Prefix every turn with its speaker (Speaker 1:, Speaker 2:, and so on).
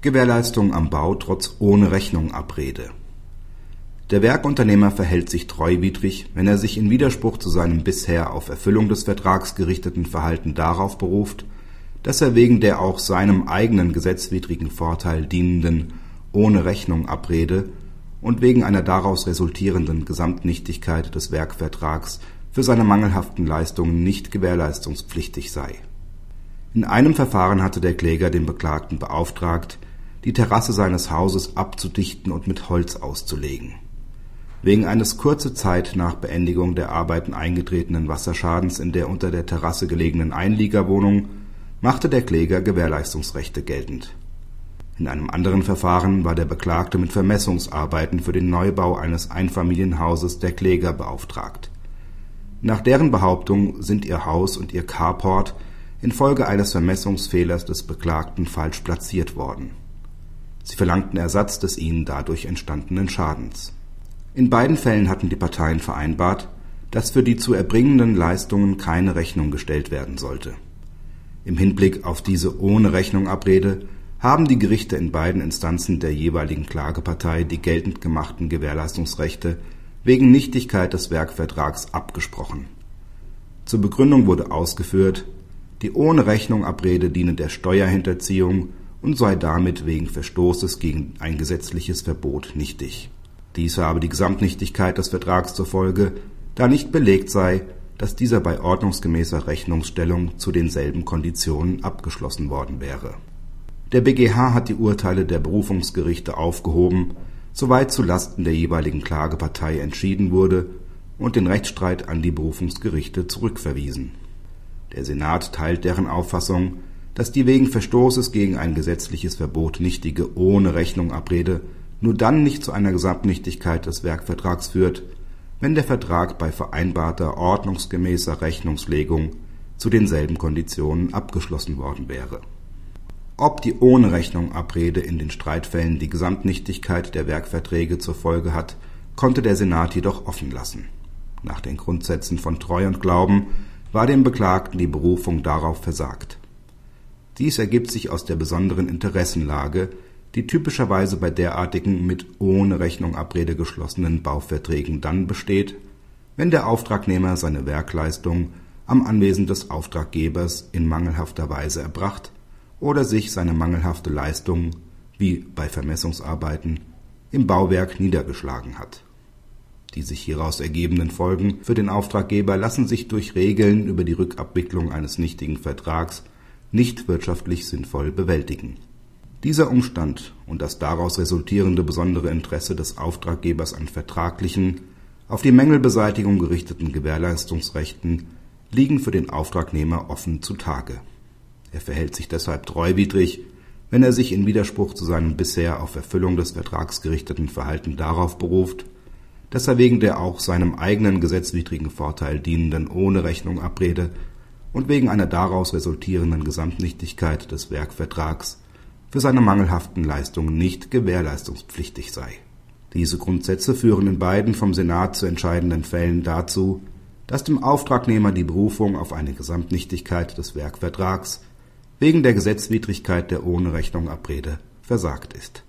Speaker 1: Gewährleistung am Bau trotz Ohne-Rechnung-Abrede Der Werkunternehmer verhält sich treuwidrig, wenn er sich in Widerspruch zu seinem bisher auf Erfüllung des Vertrags gerichteten Verhalten darauf beruft, dass er wegen der auch seinem eigenen gesetzwidrigen Vorteil dienenden Ohne-Rechnung-Abrede und wegen einer daraus resultierenden Gesamtnichtigkeit des Werkvertrags für seine mangelhaften Leistungen nicht gewährleistungspflichtig sei. In einem Verfahren hatte der Kläger den Beklagten beauftragt, die Terrasse seines Hauses abzudichten und mit Holz auszulegen. Wegen eines kurze Zeit nach Beendigung der Arbeiten eingetretenen Wasserschadens in der unter der Terrasse gelegenen Einliegerwohnung machte der Kläger Gewährleistungsrechte geltend. In einem anderen Verfahren war der Beklagte mit Vermessungsarbeiten für den Neubau eines Einfamilienhauses der Kläger beauftragt. Nach deren Behauptung sind ihr Haus und ihr Carport infolge eines Vermessungsfehlers des Beklagten falsch platziert worden. Sie verlangten Ersatz des ihnen dadurch entstandenen Schadens. In beiden Fällen hatten die Parteien vereinbart, dass für die zu erbringenden Leistungen keine Rechnung gestellt werden sollte. Im Hinblick auf diese Ohne-Rechnung-Abrede haben die Gerichte in beiden Instanzen der jeweiligen Klagepartei die geltend gemachten Gewährleistungsrechte wegen Nichtigkeit des Werkvertrags abgesprochen. Zur Begründung wurde ausgeführt, die Ohne-Rechnung-Abrede diene der Steuerhinterziehung und sei damit wegen Verstoßes gegen ein gesetzliches Verbot nichtig. Dies habe die Gesamtnichtigkeit des Vertrags zur Folge, da nicht belegt sei, dass dieser bei ordnungsgemäßer Rechnungsstellung zu denselben Konditionen abgeschlossen worden wäre. Der BGH hat die Urteile der Berufungsgerichte aufgehoben, soweit zu Lasten der jeweiligen Klagepartei entschieden wurde und den Rechtsstreit an die Berufungsgerichte zurückverwiesen. Der Senat teilt deren Auffassung, dass die wegen Verstoßes gegen ein gesetzliches Verbot nichtige Ohne-Rechnung-Abrede nur dann nicht zu einer Gesamtnichtigkeit des Werkvertrags führt, wenn der Vertrag bei vereinbarter ordnungsgemäßer Rechnungslegung zu denselben Konditionen abgeschlossen worden wäre. Ob die Ohne-Rechnung-Abrede in den Streitfällen die Gesamtnichtigkeit der Werkverträge zur Folge hat, konnte der Senat jedoch offen lassen. Nach den Grundsätzen von Treu und Glauben war dem Beklagten die Berufung darauf versagt. Dies ergibt sich aus der besonderen Interessenlage, die typischerweise bei derartigen mit ohne Rechnung Abrede geschlossenen Bauverträgen dann besteht, wenn der Auftragnehmer seine Werkleistung am Anwesen des Auftraggebers in mangelhafter Weise erbracht oder sich seine mangelhafte Leistung, wie bei Vermessungsarbeiten, im Bauwerk niedergeschlagen hat. Die sich hieraus ergebenden Folgen für den Auftraggeber lassen sich durch Regeln über die Rückabwicklung eines nichtigen Vertrags nicht wirtschaftlich sinnvoll bewältigen dieser Umstand und das daraus resultierende besondere Interesse des Auftraggebers an vertraglichen, auf die Mängelbeseitigung gerichteten Gewährleistungsrechten liegen für den Auftragnehmer offen zutage. Er verhält sich deshalb treuwidrig, wenn er sich in Widerspruch zu seinem bisher auf Erfüllung des Vertrags gerichteten Verhalten darauf beruft, dass er wegen der auch seinem eigenen gesetzwidrigen Vorteil dienenden Ohne-Rechnung-Abrede und wegen einer daraus resultierenden Gesamtnichtigkeit des Werkvertrags für seine mangelhaften Leistungen nicht gewährleistungspflichtig sei. Diese Grundsätze führen in beiden vom Senat zu entscheidenden Fällen dazu, dass dem Auftragnehmer die Berufung auf eine Gesamtnichtigkeit des Werkvertrags wegen der Gesetzwidrigkeit der Ohne-Rechnung-Abrede versagt ist